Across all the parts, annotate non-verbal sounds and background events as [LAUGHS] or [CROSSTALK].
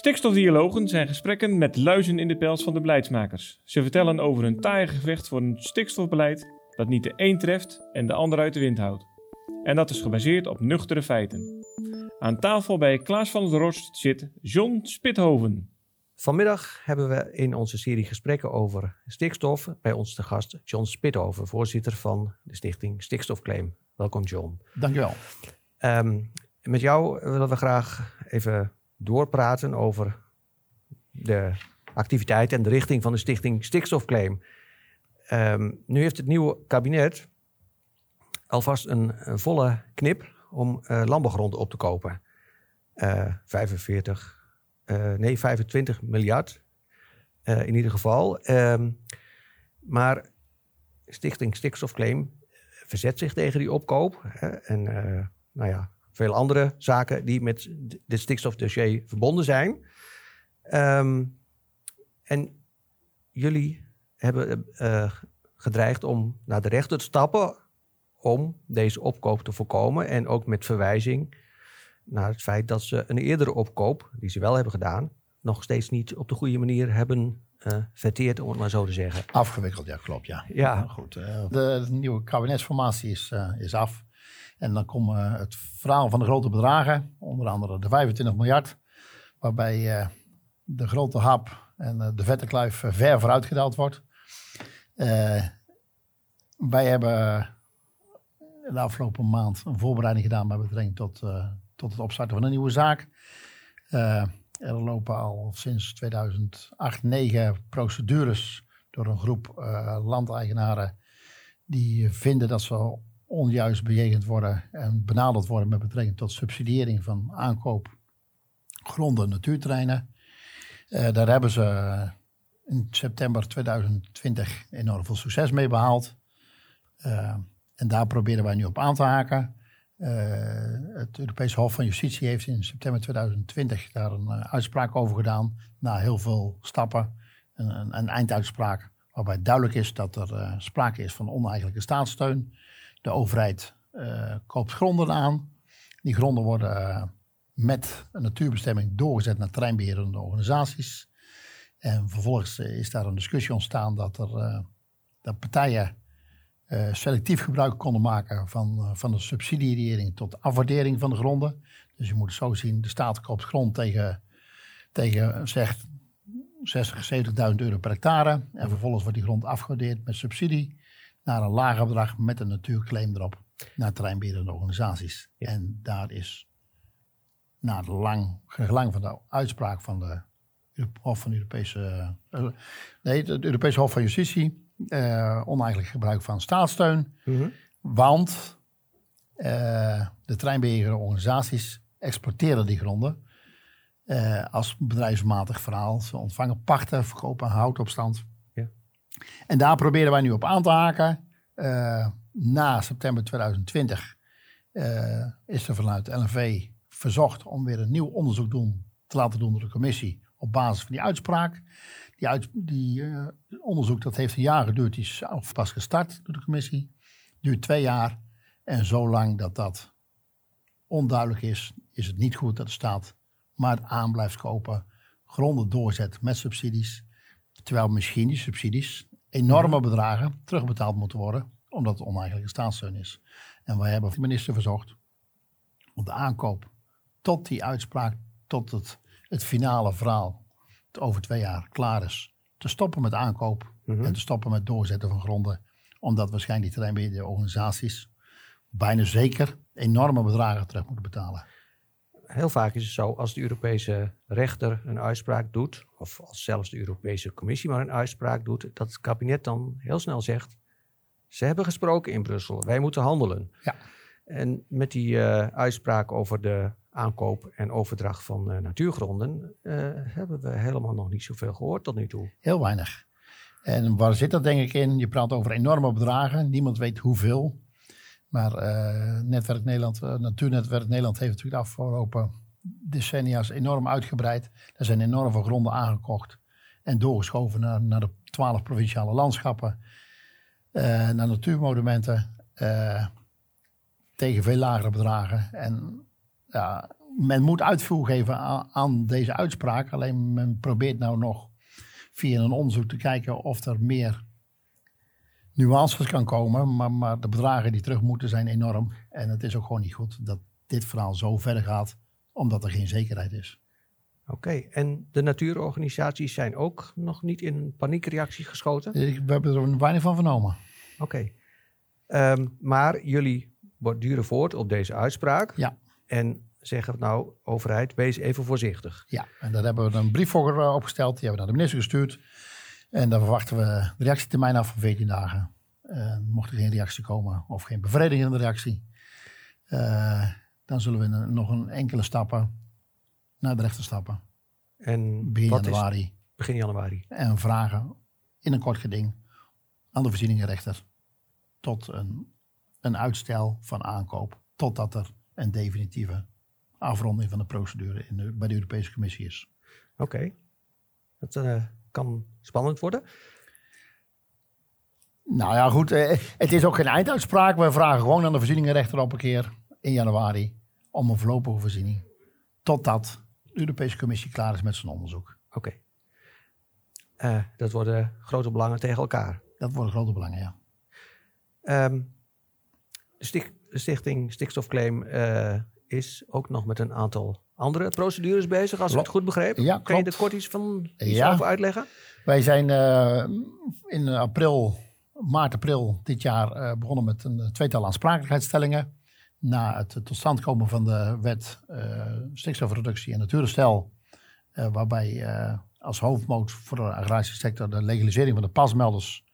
Stikstofdialogen zijn gesprekken met luizen in de pels van de beleidsmakers. Ze vertellen over hun taaie gevecht voor een stikstofbeleid dat niet de een treft en de ander uit de wind houdt. En dat is gebaseerd op nuchtere feiten. Aan tafel bij Klaas van der Rost zit John Spithoven. Vanmiddag hebben we in onze serie gesprekken over stikstof bij ons te gast John Spithoven, voorzitter van de stichting Stikstofclaim. Welkom John. Dankjewel. Um, met jou willen we graag even doorpraten over de activiteit en de richting van de stichting Stikstofclaim. Um, nu heeft het nieuwe kabinet alvast een, volle knip om uh, op te kopen. Uh, 45, uh, nee 25 miljard in ieder geval. Um, maar Stichting Stikstofclaim verzet zich tegen die opkoop. Hè, en nou ja, veel andere zaken die met dit stikstofdossier verbonden zijn. Um, en jullie hebben uh, gedreigd om naar de rechter te stappen om deze opkoop te voorkomen. En ook met verwijzing naar het feit dat ze een eerdere opkoop, die ze wel hebben gedaan, nog steeds niet op de goede manier hebben uh, verteerd, om het maar zo te zeggen. Afgewikkeld, ja, klopt, ja. Ja. Goed, uh, de, de, nieuwe kabinetsformatie is, uh, is af. En dan komt uh, het verhaal van de grote bedragen, onder andere de 25 miljard, waarbij uh, de grote hap en uh, de vette kluif ver vooruit gedaald wordt. wij hebben de afgelopen maand een voorbereiding gedaan met betrekking tot, tot het opstarten van een nieuwe zaak. er lopen al sinds 2008 negen procedures door een groep landeigenaren die vinden dat ze onjuist bejegend worden en benaderd worden met betrekking tot subsidiëring van aankoop gronden en natuurterreinen. Uh, daar hebben ze in september 2020 enorm veel succes mee behaald. Uh, en daar proberen wij nu op aan te haken. Het Europese Hof van Justitie heeft in september 2020 daar een uitspraak over gedaan. Na heel veel stappen. Een, een, een einduitspraak waarbij duidelijk is dat er sprake is van oneigenlijke staatssteun. De overheid uh, koopt gronden aan. Die gronden worden uh, met een natuurbestemming doorgezet naar terreinbeherende organisaties. En vervolgens uh, is daar een discussie ontstaan dat, er, dat partijen selectief gebruik konden maken van, van de subsidiëring tot afwaardering van de gronden. Dus je moet zo zien, de staat koopt grond tegen, tegen zegt 60, 70.000 euro per hectare. En vervolgens wordt die grond afgewaardeerd met subsidie naar een lager bedrag met een natuurclaim erop naar terreinbeherende organisaties. En daar is na het lang, gelang van de uitspraak van de Hof van Europese, uh, nee, het Europese Hof van Justitie, uh, oneigenlijk gebruik van staatssteun. Mm Want uh, de terreinbeherende organisaties exporteren die gronden als bedrijfsmatig verhaal. Ze ontvangen pachten, verkopen houtopstand. En daar proberen wij nu op aan te haken. Uh, na september 2020 uh, eh, is er vanuit LNV verzocht om weer een nieuw onderzoek doen, te laten doen door de commissie op basis van die uitspraak. Die, uit, die uh, onderzoek dat heeft een jaar geduurd, die is pas gestart door de commissie. Duurt twee jaar. En zolang dat dat onduidelijk is, is het niet goed dat de staat maar aan blijft kopen, gronden doorzet met subsidies. Terwijl misschien die subsidies enorme bedragen terugbetaald moeten worden, omdat het oneigenlijke staatssteun is. En wij hebben de minister verzocht om de aankoop tot die uitspraak, tot het, het finale verhaal over twee jaar klaar is, te stoppen met aankoop mhm. en te stoppen met doorzetten van gronden. Omdat waarschijnlijk die terreinbeheerde organisaties bijna zeker enorme bedragen terug moeten betalen heel vaak is het zo, als de Europese rechter een uitspraak doet, of als zelfs de Europese Commissie maar een uitspraak doet, dat het kabinet dan heel snel zegt, ze hebben gesproken in Brussel, wij moeten handelen. Ja. En met die uh, uitspraak over de aankoop en overdracht van uh, natuurgronden uh, hebben we helemaal nog niet zoveel gehoord tot nu toe. Heel weinig. En waar zit dat denk ik in? Je praat over enorme bedragen, niemand weet hoeveel. Maar uh, Netwerk Nederland, uh, Natuurnetwerk Nederland heeft natuurlijk de afgelopen decennia's enorm uitgebreid. Er zijn enorm veel gronden aangekocht en doorgeschoven naar, de twaalf provinciale landschappen, uh, naar natuurmonumenten, tegen veel lagere bedragen. En ja, men moet uitvoer geven aan, aan, deze uitspraak. Alleen men probeert nou nog via een onderzoek te kijken of er meer nuances kan komen. Maar, maar de bedragen die terug moeten zijn enorm. En het is ook gewoon niet goed dat dit verhaal zo verder gaat, omdat er geen zekerheid is. Oké, en de natuurorganisaties zijn ook nog niet in een paniekreactie geschoten? We hebben er weinig van vernomen. Oké, ehm, maar jullie borduren voort op deze uitspraak. Ja. En zeggen nou, overheid, wees even voorzichtig. Ja, en daar hebben we een brief voor eh, opgesteld. Die hebben we naar de minister gestuurd. En dan verwachten we de reactietermijn af van 14 dagen. Uh, mocht er geen reactie komen of geen bevredigende reactie, uh, dan zullen we nog een enkele stappen naar de rechter stappen. En begin januari. begin januari. En vragen in een kort geding aan de voorzieningenrechter tot een, een uitstel van aankoop. Totdat er een definitieve afronding van de procedure in de, bij de Europese Commissie is. Oké. Dat uh, kan spannend worden. Nou ja, goed. Eh, het is ook geen einduitspraak. We vragen gewoon aan de voorzieningenrechter op een keer in januari om een voorlopige voorziening. Totdat de Europese Commissie klaar is met zijn onderzoek. Oké. Uh, dat worden grote belangen tegen elkaar. Dat worden grote belangen, ja. Um, de, stichting Stikstofclaim uh, is ook nog met een aantal andere procedures bezig, als ik het goed begreep. Ja, kan je er kort iets van iets over uitleggen? Wij zijn uh, in april, maart, april dit jaar uh, begonnen met een tweetal aansprakelijkheidsstellingen na het tot stand komen van de wet stikstofreductie en natuurherstel, waarbij als hoofdmoot voor de agrarische sector de legalisering van de pasmelders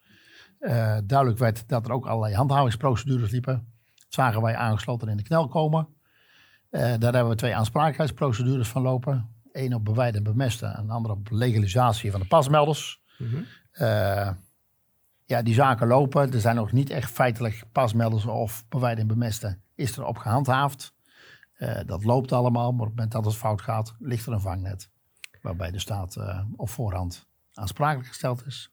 duidelijk werd dat er ook allerlei handhavingsprocedures liepen. Dat zagen wij aangesloten in de knel komen. Daar hebben we twee aansprakelijkheidsprocedures van lopen. Eén op bewijden en bemesten en de andere op legalisatie van de pasmelders. Mm -hmm. ja, die zaken lopen. Er zijn nog niet echt feitelijk pasmelders of bewijden en bemesten is er op gehandhaafd. Uh, dat loopt allemaal, maar op het moment dat het fout gaat, ligt er een vangnet. Waarbij de staat op voorhand aansprakelijk gesteld is.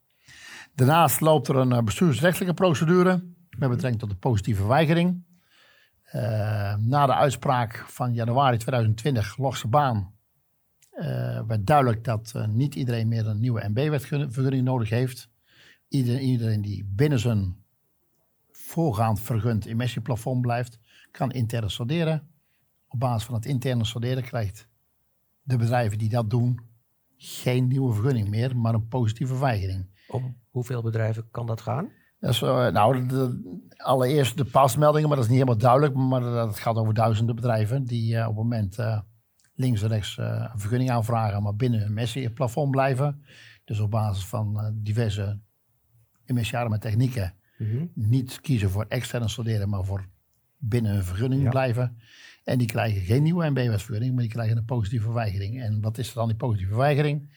Daarnaast loopt er een bestuursrechtelijke procedure met betrekking tot de positieve weigering. Na de uitspraak van januari 2020, Logse Baan, werd duidelijk dat niet iedereen meer een nieuwe MB-wetvergunning nodig heeft. Iedereen, die binnen zijn voorgaand vergund emissieplafond blijft, kan intern sonderen. Op basis van het interne sonderen krijgt de bedrijven die dat doen geen nieuwe vergunning meer, maar een positieve weigering. Om hoeveel bedrijven kan dat gaan? Uh, nou, de, allereerst de pasmeldingen, maar dat is niet helemaal duidelijk. Maar dat gaat over duizenden bedrijven die uh, op het moment uh, links en rechts een vergunning aanvragen, maar binnen hun emissieplafond blijven. Dus op basis van diverse emissiearme technieken mm -hmm. niet kiezen voor externe studeren, maar voor binnen een vergunning blijven. En die krijgen geen nieuwe MB-wetvergunning, maar die krijgen een positieve weigering. En wat is er dan die positieve weigering?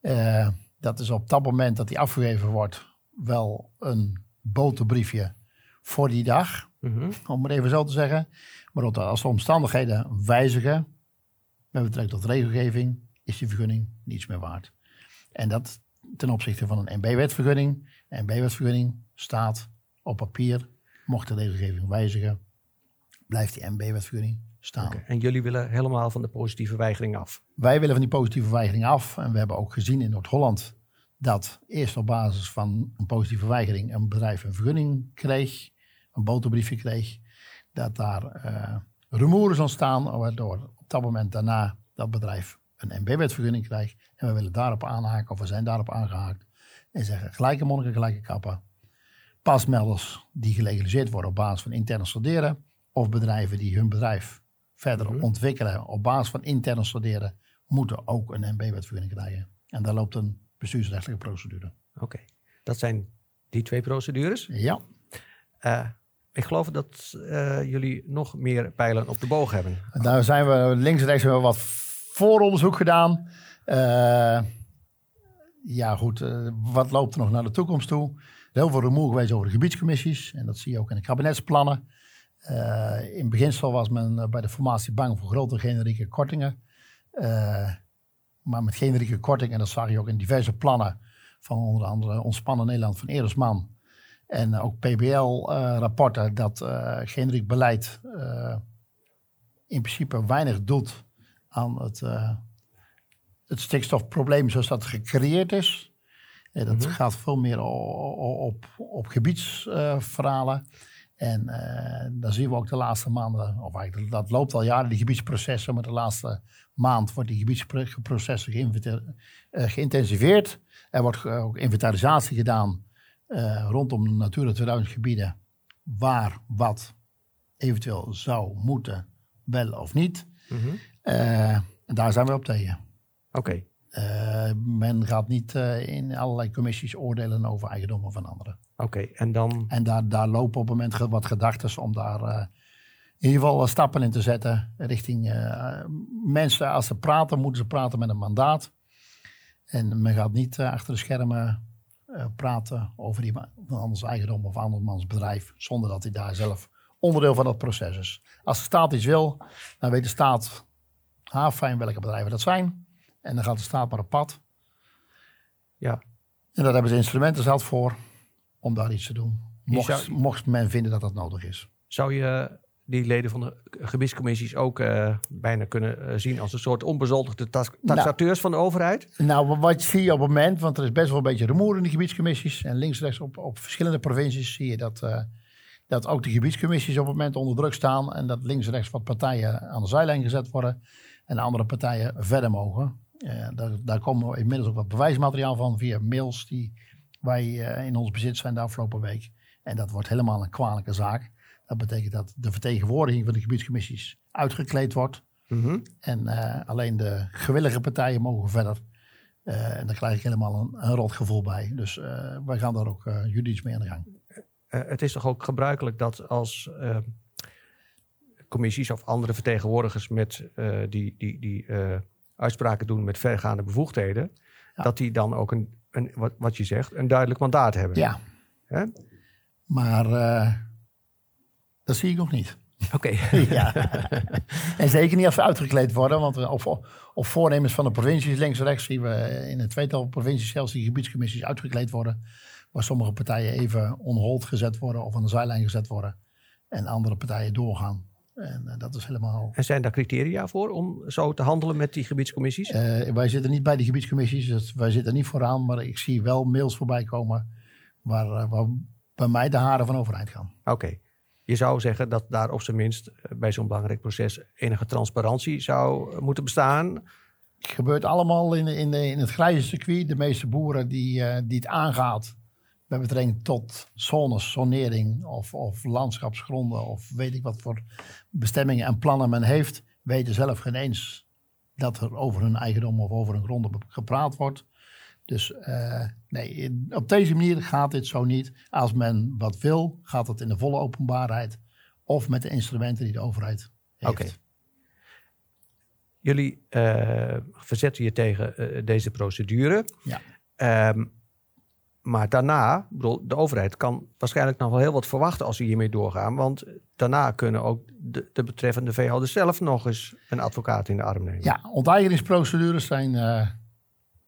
Uh, dat is op dat moment dat die afgegeven wordt wel een boterbriefje voor die dag, mm -hmm. om het even zo te zeggen. Maar als de omstandigheden wijzigen, met betrekking tot regelgeving, is die vergunning niets meer waard. En dat ten opzichte van een MB-wetvergunning. Een MB-wetvergunning staat op papier, mocht de regelgeving wijzigen, blijft die MB-wetvergunning staan. Okay. En jullie willen helemaal van de positieve weigering af? Wij willen van die positieve weigering af. En we hebben ook gezien in Noord-Holland dat eerst op basis van een positieve weigering een bedrijf een vergunning kreeg, een boterbriefje kreeg, dat daar uh, rumoeren ontstaan, waardoor op dat moment daarna dat bedrijf een MB-wetvergunning krijgt. En we willen daarop aanhaken, of we zijn daarop aangehaakt, en zeggen gelijke monniken, gelijke kappen. Pasmelders die gelegaliseerd worden op basis van interne studeren, of bedrijven die hun bedrijf verder -hmm. ontwikkelen op basis van interne studeren, moeten ook een MB-wetvergunning krijgen. En daar loopt een bestuursrechtelijke procedure. Oké, okay. dat zijn die twee procedures? Ja. Uh, ik geloof dat uh, jullie nog meer pijlen op de boog hebben. Daar zijn we links en rechts hebben we wat vooronderzoek gedaan. Uh, ja, goed, wat loopt er nog naar de toekomst toe? Heel veel rumoer geweest over de gebiedscommissies. En dat zie je ook in de kabinetsplannen. In beginsel was men eh, bij de formatie bang voor grote generieke kortingen. Uh, maar met generieke kortingen, en dat zag je ook in diverse plannen van onder andere Ontspannen Nederland van Eresman. En ook PBL-rapporten dat generiek beleid in principe weinig doet aan het, uh, het stikstofprobleem zoals dat gecreëerd is. En dat Mhm. gaat veel meer o- o- op, op gebiedsverhalen. En eh, dan zien we ook de laatste maanden, of eigenlijk dat loopt al jaren, die gebiedsprocessen. Maar de laatste maand wordt die gebiedsprocessen eh, geïntensiveerd. Er wordt ook inventarisatie gedaan eh, rondom de Natura 2000 gebieden. Waar wat eventueel zou moeten, wel of niet. Mhm. En daar zijn we op tegen. Oké, Eh, men gaat niet eh, in allerlei commissies oordelen over eigendommen van anderen. oké. En dan, En daar, daar lopen op het moment wat gedachten om daar eh, in ieder geval stappen in te zetten. Richting mensen, als ze praten, moeten ze praten met een mandaat. En men gaat niet achter de schermen praten over van anders eigendom of andermans bedrijf. Zonder dat hij daar zelf onderdeel van dat proces is. Als de staat iets wil, dan weet de staat ah, fijn welke bedrijven dat zijn. En dan gaat de staat maar op pad. ja, En daar hebben ze instrumenten zelf voor om daar iets te doen. Mocht, zou- mocht men vinden dat dat nodig is. zou je die leden van de gebiedscommissies ook eh, bijna kunnen eh, zien als een soort onbezoldigde tas- taxateurs van de overheid? Nou, wa- wat zie je op het moment, want er is best wel een beetje rumoer in die gebiedscommissies. En links-rechts op, op verschillende provincies zie je dat, eh, dat ook de gebiedscommissies op het moment onder druk staan. En dat links-rechts wat partijen aan de zijlijn gezet worden. En andere partijen verder mogen. Eh, daar, daar komen we inmiddels ook wat bewijsmateriaal van via mails die wij eh, in ons bezit zijn de afgelopen week. En dat wordt helemaal een kwalijke zaak. Dat betekent dat de vertegenwoordiging van de gebiedscommissies uitgekleed wordt. Mhm. En eh, alleen de gewillige partijen mogen verder. En daar krijg ik helemaal een, een rot gevoel bij. Dus wij gaan daar ook juridisch mee aan de gang. Het is toch ook gebruikelijk dat als commissies of andere vertegenwoordigers met die, die, die uitspraken doen met vergaande bevoegdheden, Ja. dat die dan ook een, een wat, wat je zegt, een duidelijk mandaat hebben. Ja. Hè? Maar eh, dat zie ik nog niet. Oké. [LAUGHS] [LAUGHS] ja. en zeker niet als ze uitgekleed worden. Want eh, op, op voornemens van de provincies, links en rechts, zien we in een tweetal provincies zelfs die gebiedscommissies uitgekleed worden. Waar sommige partijen even on hold gezet worden of aan de zijlijn gezet worden. En andere partijen doorgaan. En eh, dat is helemaal En zijn daar criteria voor om zo te handelen met die gebiedscommissies? Eh, wij zitten niet bij de gebiedscommissies, dus wij zitten niet vooraan. Maar ik zie wel mails voorbij komen waar, eh, waar bij mij de haren van overeind gaan. Oké. Je zou zeggen dat daar op zijn minst bij zo'n belangrijk proces enige transparantie zou moeten bestaan. Het gebeurt allemaal in, in, de, in het grijze circuit. De meeste boeren die, die het aangaat met betrekking tot zones, zonering of, of landschapsgronden of weet ik wat voor bestemmingen en plannen men heeft, weten zelf geen eens dat er over hun eigendom of over hun gronden gepraat wordt. Dus eh, nee, op deze manier gaat dit zo niet. Als men wat wil, gaat het in de volle openbaarheid of met de instrumenten die de overheid heeft. Oké. Jullie eh, verzetten je tegen eh, deze procedure. Ja. Ehm, maar daarna, bedoel, de overheid kan waarschijnlijk nog wel heel wat verwachten als ze hiermee doorgaan. Want daarna kunnen ook de, de betreffende veehouders zelf nog eens een advocaat in de arm nemen. Ja, onteigeningsprocedures zijn. eh,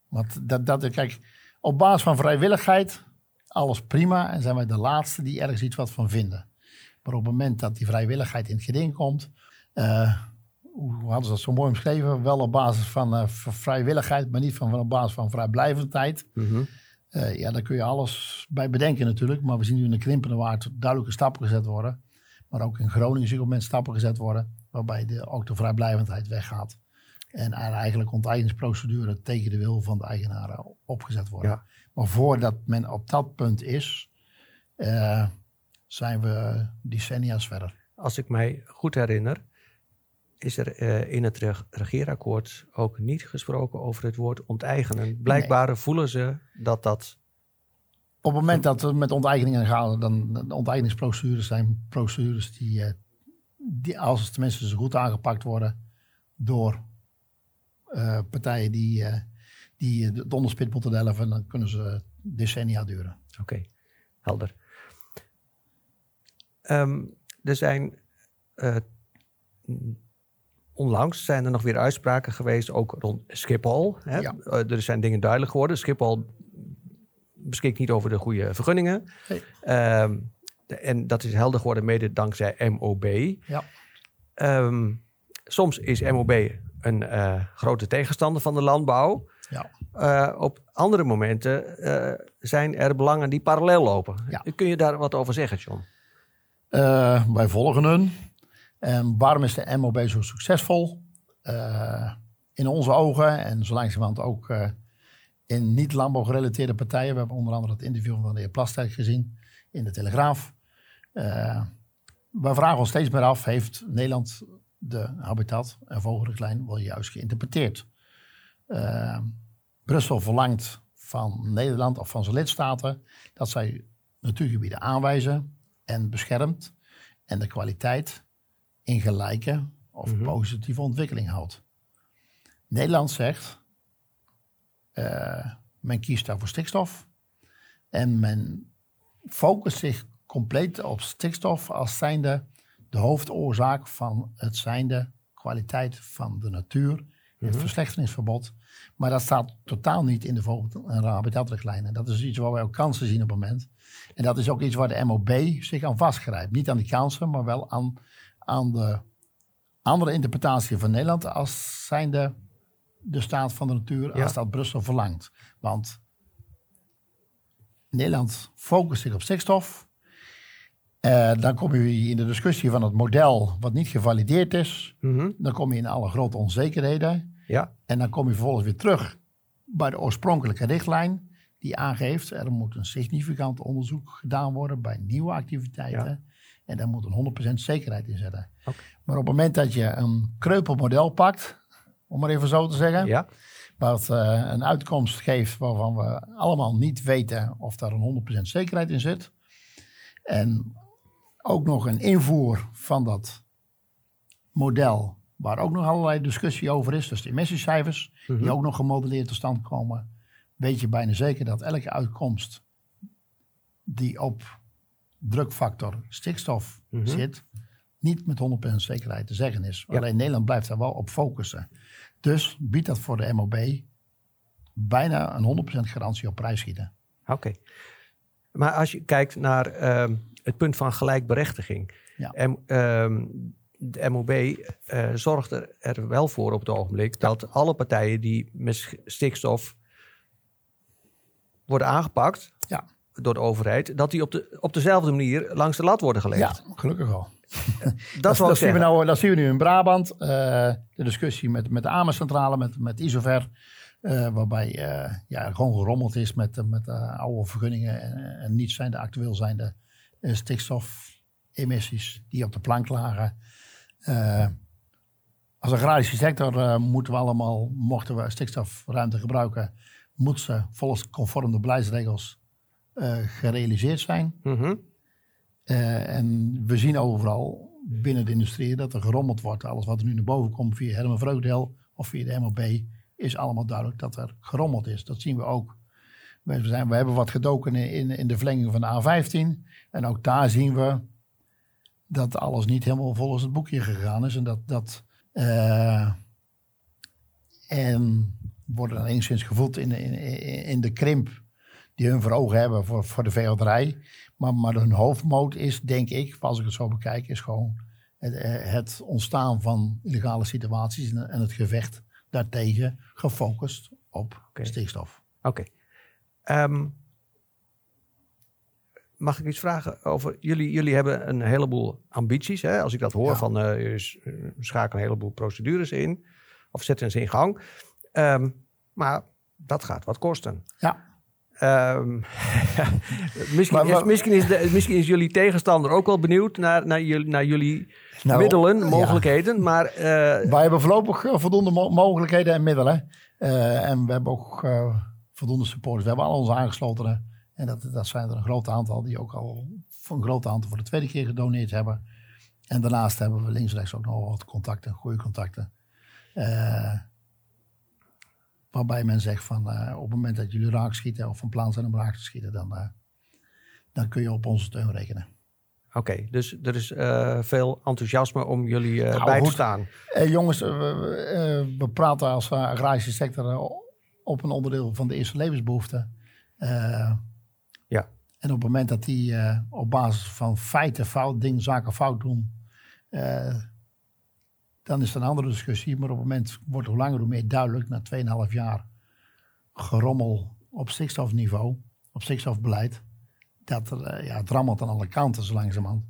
want dat, dat, kijk, op basis van vrijwilligheid, alles prima. En zijn wij de laatste die ergens iets wat van vinden. Maar op het moment dat die vrijwilligheid in het geding komt. eh, hoe hadden ze dat zo mooi omschreven? Wel op basis van eh, vrijwilligheid, maar niet van, van op basis van vrijblijvendheid. Mhm. Eh, ja, daar kun je alles bij bedenken natuurlijk. Maar we zien nu in de krimpende waard duidelijke stappen gezet worden. Maar ook in Groningen zie je op moment stappen gezet worden. Waarbij de, ook de vrijblijvendheid weggaat. En eigenlijk onteigeningsprocedure tegen de wil van de eigenaren opgezet worden. Ja. Maar voordat men op dat punt is, eh, zijn we decennia's verder. Als ik mij goed herinner, is er eh, in het reg- regeerakkoord ook niet gesproken over het woord onteigenen. Blijkbaar voelen ze dat dat. Op het moment dat we met onteigeningen gaan, dan de onteigeningsprocedures zijn procedures die, eh, die als het tenminste zo goed aangepakt worden door eh, partijen die, die de onderspit moeten delven, dan kunnen ze decennia duren. Oké, helder. Ehm, er zijn. Onlangs zijn er nog weer uitspraken geweest, ook rond Schiphol. Hè? Ja. Eh, er zijn dingen duidelijk geworden. Schiphol beschikt niet over de goede vergunningen. Nee. Ehm, de- en dat is helder geworden mede dankzij MOB. Ja. Ehm, soms is MOB een eh, grote tegenstander van de landbouw. Ja. Eh, op andere momenten eh, zijn er belangen die parallel lopen. Ja. Kun je daar wat over zeggen, John? Eh, wij volgen hun. En waarom is de MOB zo succesvol? Eh, in onze ogen en zo langzamerhand ook eh, in niet-landbouwgerelateerde partijen. We hebben onder andere het interview van de heer Plasterk gezien in de Telegraaf. Eh we vragen ons steeds meer af, heeft Nederland de habitat- en vogelrichtlijn wel juist geïnterpreteerd? Eh, Brussel verlangt van Nederland of van zijn lidstaten dat zij natuurgebieden aanwijzen en beschermt en de kwaliteit in gelijke of Mhm. positieve ontwikkeling houdt. Nederland zegt, eh, men kiest daar voor stikstof en men focust zich compleet op stikstof als zijnde de hoofdoorzaak van het zijnde kwaliteit van de natuur, het verslechteringsverbod. Maar dat staat totaal niet in de vogel- en habitatrichtlijn. En dat is iets waar wij ook kansen zien op het moment. En dat is ook iets waar de MOB zich aan vastgrijpt. Niet aan die kansen, maar wel aan, aan de andere interpretatie van Nederland als zijnde de staat van de natuur Ja. als dat Brussel verlangt. Want Nederland focust zich op stikstof. Eh, dan kom je in de discussie van het model wat niet gevalideerd is. Mhm. Dan kom je in alle grote onzekerheden. Ja, En dan kom je vervolgens weer terug bij de oorspronkelijke richtlijn. Die aangeeft, er moet een significant onderzoek gedaan worden bij nieuwe activiteiten. En daar moet een 100% zekerheid in zitten. Maar op het moment dat je een kreupel model pakt, om maar even zo te zeggen. ja. Wat eh, een uitkomst geeft waarvan we allemaal niet weten of daar een 100% zekerheid in zit. En ook nog een invoer van dat model, waar ook nog allerlei discussie over is. Dus de emissiecijfers, die ook nog gemodelleerd tot stand komen. Weet je bijna zeker dat elke uitkomst die op drukfactor stikstof Mhm. zit, niet met 100% zekerheid te zeggen is. Alleen Nederland blijft daar wel op focussen. Dus biedt dat voor de MOB bijna een 100% garantie op prijsschieten. Oké. Maar als je kijkt naar ehm, het punt van gelijkberechtiging. Ja. En, ehm, de MOB eh, zorgt er, er wel voor op het ogenblik dat alle partijen die met stikstof worden aangepakt Ja. Door de overheid, dat die op, de, op dezelfde manier langs de lat worden gelegd. Ja, gelukkig wel. dat Dat, zien we nou, dat zien we nu in Brabant. eh, de discussie met, met de AME-centrale, met, met Isover. eh, waarbij eh, ja, gewoon gerommeld is met, met oude vergunningen. En, en niet zijn de actueel zijnde stikstofemissies die op de plank lagen. Als agrarische sector moeten we allemaal, mochten we stikstofruimte gebruiken, moet ze volgens conform de beleidsregels gerealiseerd zijn. Mhm. Eh, en we zien overal binnen de industrie dat er gerommeld wordt. Alles wat er nu naar boven komt via Herman Vreugdeel of via de MOB, is allemaal duidelijk dat er gerommeld is. Dat zien we ook. We, zijn, we hebben wat gedoken in, in de verlenging van de A15. En ook daar zien we dat alles niet helemaal volgens het boekje gegaan is. En dat. dat eh, en worden dan enigszins gevoeld in, in, in de krimp die hun voor ogen hebben voor, voor de veehouderij. Maar, maar hun hoofdmoot is, denk ik, als ik het zo bekijk, is gewoon het, eh, het ontstaan van illegale situaties en, en het gevecht daartegen gefocust op Oké. stikstof. Oké. Ehm, mag ik iets vragen over... Jullie, jullie hebben een heleboel ambities. Hè? Als ik dat hoor Ja. van... eh je s- eh, schakel een heleboel procedures in. Of zetten ze in gang. Ehm, maar dat gaat wat kosten. Ja, Ehm, [LAUGHS] misschien, Maar is, misschien, is de, misschien is jullie tegenstander ook wel benieuwd naar, naar, jullie, naar jullie Nou, middelen, ja. mogelijkheden. Maar eh, wij hebben voorlopig eh, voldoende mo- mogelijkheden en middelen. Eh, en we hebben ook voldoende supporters. We hebben al onze aangeslotenen. En dat, dat zijn er een groot aantal die ook al voor een groot aantal voor de tweede keer gedoneerd hebben. En daarnaast hebben we links en rechts ook nog wat contacten, goede contacten. Waarbij men zegt van eh, op het moment dat jullie raak schieten of van plan zijn om raak te schieten, dan, eh, dan kun je op onze steun rekenen. oké, dus er is eh, veel enthousiasme om jullie Nou, bij te staan. Eh, jongens, we, we praten als agrarische sector op een onderdeel van de eerste levensbehoefte. Eh, Ja. En op het moment dat die op basis van feiten fout, dingen, zaken fout doen, dan is het een andere discussie. Maar op het moment wordt hoe langer hoe meer duidelijk, na 2,5 jaar gerommel op stikstofniveau, op stikstofbeleid, dat er, eh, ja, het rammelt aan alle kanten zo langzamerhand.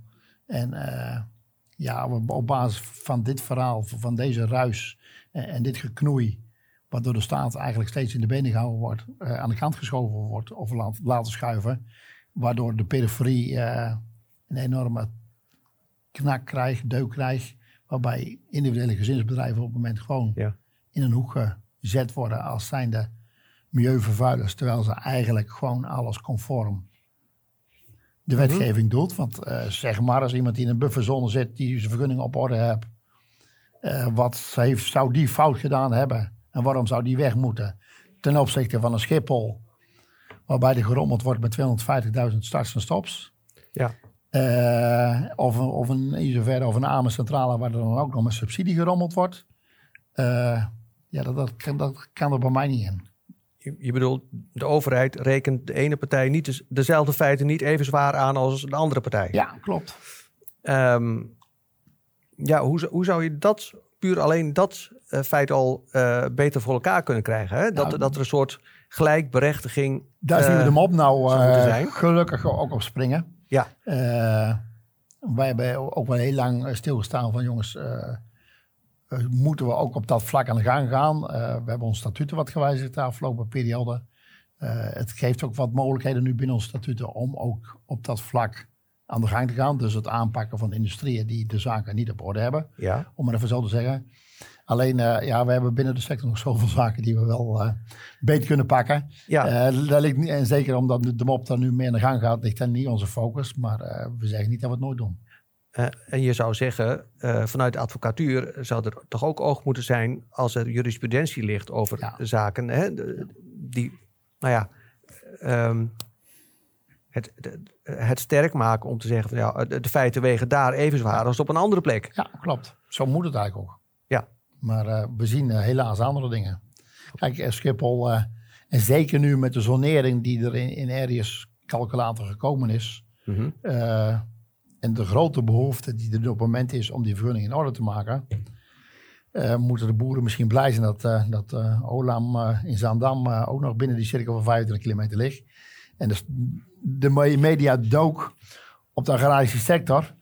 En uh, ja, op basis van dit verhaal, van deze ruis en, en dit geknoei, wat door de staat eigenlijk steeds in de benen gehouden wordt, aan de kant geschoven wordt of laat, laten schuiven, waardoor de periferie een enorme knak krijgt, deuk krijgt, waarbij individuele gezinsbedrijven op het moment gewoon ja. in een hoek gezet worden als zijnde milieuvervuilers, terwijl ze eigenlijk gewoon alles conform de mhm. wetgeving doet. Want uh, zeg maar, als iemand die in een bufferzone zit, die zijn vergunning op orde heeft, uh, wat heeft, zou die fout gedaan hebben en waarom zou die weg moeten ten opzichte van een Schiphol, waarbij er gerommeld wordt met 250.000 starts en stops. Ja. Uh, of, of een Isover of een Amerscentrale waar er dan ook nog met subsidie gerommeld wordt. ja, dat, dat, kan, dat kan er bij mij niet in je bedoelt, de overheid rekent de ene partij niet dezelfde feiten niet even zwaar aan als de andere partij. Ja, klopt. Um, ja, hoe, hoe zou je dat, puur alleen dat uh, feit al beter voor elkaar kunnen krijgen? Hè? Dat, nou, dat er een soort gelijkberechtiging. Daar zien we de mop nou uh, gelukkig ook op springen. Ja. wij hebben ook wel heel lang stilgestaan van jongens uh, moeten we ook op dat vlak aan de gang gaan. We hebben ons statuten wat gewijzigd de afgelopen periode. Het geeft ook wat mogelijkheden nu binnen ons statuten om ook op dat vlak aan de gang te gaan. Dus het aanpakken van industrieën die de zaken niet op orde hebben. Ja. Om maar even zo te zeggen. Alleen, ja, we hebben binnen de sector nog zoveel zaken die we wel beter kunnen pakken. Ja. dat ligt niet, en zeker omdat de mop daar nu meer de gang gaat, ligt dan niet onze focus. Maar we zeggen niet dat we het nooit doen. Uh, en je zou zeggen, uh, vanuit de advocatuur zou er toch ook oog moeten zijn als er jurisprudentie ligt over ja. zaken. Hè, die, nou ja, um, het, de, het sterk maken om te zeggen van ja, de, de, feiten wegen daar even zwaar als op een andere plek. Ja, klopt. Zo moet het eigenlijk ook. Maar uh, we zien helaas andere dingen. Kijk, Schiphol, en zeker nu met de zonering die er in, in Aries calculator gekomen is. Mm -hmm en de grote behoefte die er op het moment is om die vergunning in orde te maken, uh, moeten de boeren misschien blij zijn dat, uh, dat uh, Olam in Zaandam ook nog binnen die cirkel van 25 kilometer ligt. En dus de media dook op de agrarische sector.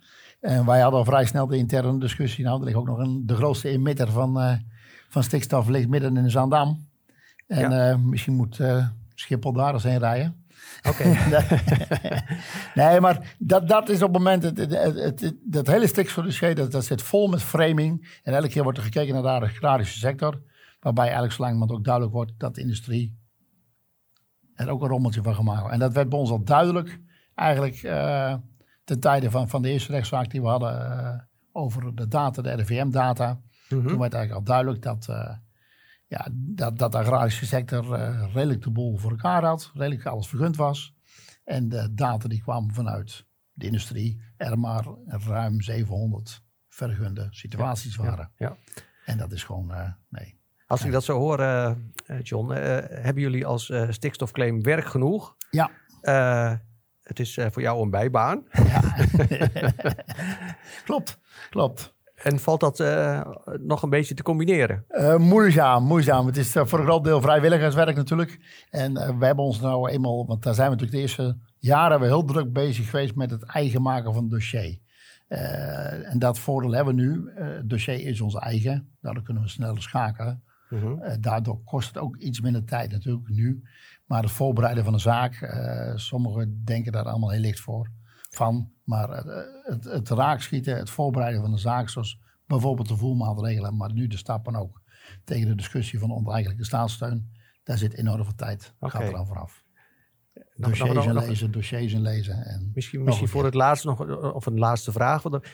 En wij hadden al vrij snel de interne discussie. Nou, er ligt ook nog een, de grootste emitter van, van stikstof ligt midden in Zaandam. En ja. misschien moet Schiphol daar eens heen rijden. Oké. [LAUGHS] nee, maar dat, dat is op het moment, het, het, het, dat hele stikstofdossier, dat, dat zit vol met framing. En elke keer wordt er gekeken naar de agrarische sector. Waarbij eigenlijk zo lang ook duidelijk wordt dat de industrie er ook een rommeltje van gemaakt En dat werd bij ons al duidelijk, eigenlijk uh, ten tijde van, van de eerste rechtszaak die we hadden uh, over de data, de RIVM-data. Mm -hmm. Toen werd eigenlijk al duidelijk dat... Uh, ja, dat, dat de agrarische sector uh, redelijk de boel voor elkaar had, redelijk alles vergund was. En de data die kwamen vanuit de industrie, er maar ruim 700 vergunde situaties waren. Ja, En dat is gewoon, uh, nee. Als ik dat zo hoor, uh, John, hebben jullie als stikstofclaim werk genoeg? Ja. Het is voor jou een bijbaan. Ja. [LAUGHS] klopt, klopt. En valt dat uh, nog een beetje te combineren? Uh, moeizaam, moeizaam. Het is uh, voor een groot deel vrijwilligerswerk natuurlijk. En we hebben ons nou eenmaal, want daar zijn we natuurlijk de eerste jaren we heel druk bezig geweest met het eigen maken van het dossier. en dat voordeel hebben we nu. het dossier is ons eigen. Daardoor kunnen we sneller schakelen. -huh. Mhm. daardoor kost het ook iets minder tijd natuurlijk nu. Maar het voorbereiden van een zaak, sommigen denken daar allemaal heel licht voor van. Maar het, het raakschieten, het voorbereiden van de zaak, zoals bijvoorbeeld de voelmaatregelen, maar nu de stappen ook tegen de discussie van oneigenlijke staatssteun, daar zit enorm veel tijd. Okay. Gaat er aan vooraf. Dossiers nog, lezen, dossiers in lezen. En misschien misschien voor het laatste nog, of een laatste vraag. Want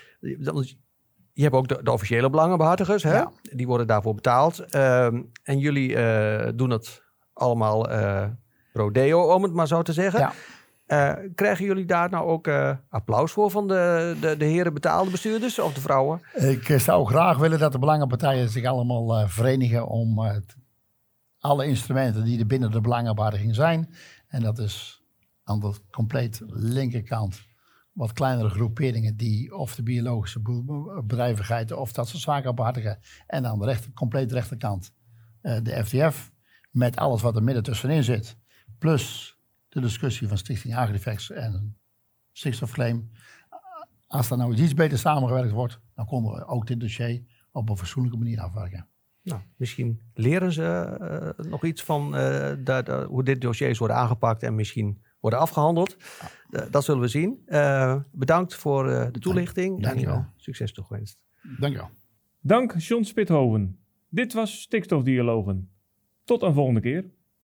je hebt ook de, de officiële belangenbehartigers, hè? Ja. die worden daarvoor betaald. Uh, en jullie uh, doen het allemaal uh, rodeo, om het maar zo te zeggen. Ja. Uh, krijgen jullie daar nou ook uh, applaus voor van de, de, de heren betaalde bestuurders of de vrouwen? Ik eh, zou graag willen dat de belangenpartijen zich allemaal verenigen om alle instrumenten die er binnen de belangenbehartiging zijn. En dat is aan de compleet linkerkant wat kleinere groeperingen die of de biologische bedrijvigheid of dat soort zaken behartigen. En aan de rechter, compleet rechterkant uh, de FDF met alles wat er midden tussenin zit. Plus de discussie van Stichting Agrifex en stikstofclaim. Als er nou iets beter samengewerkt wordt, dan konden we ook dit dossier op een fatsoenlijke manier afwerken. Nou, misschien leren ze uh, nog iets van uh, hoe dit dossiers worden aangepakt en misschien worden afgehandeld. dat zullen we zien. Uh, bedankt voor de toelichting Dank, en succes toegewenst. Dank je wel. Dank John Spithoven. Dit was Stikstofdialogen. Tot een volgende keer.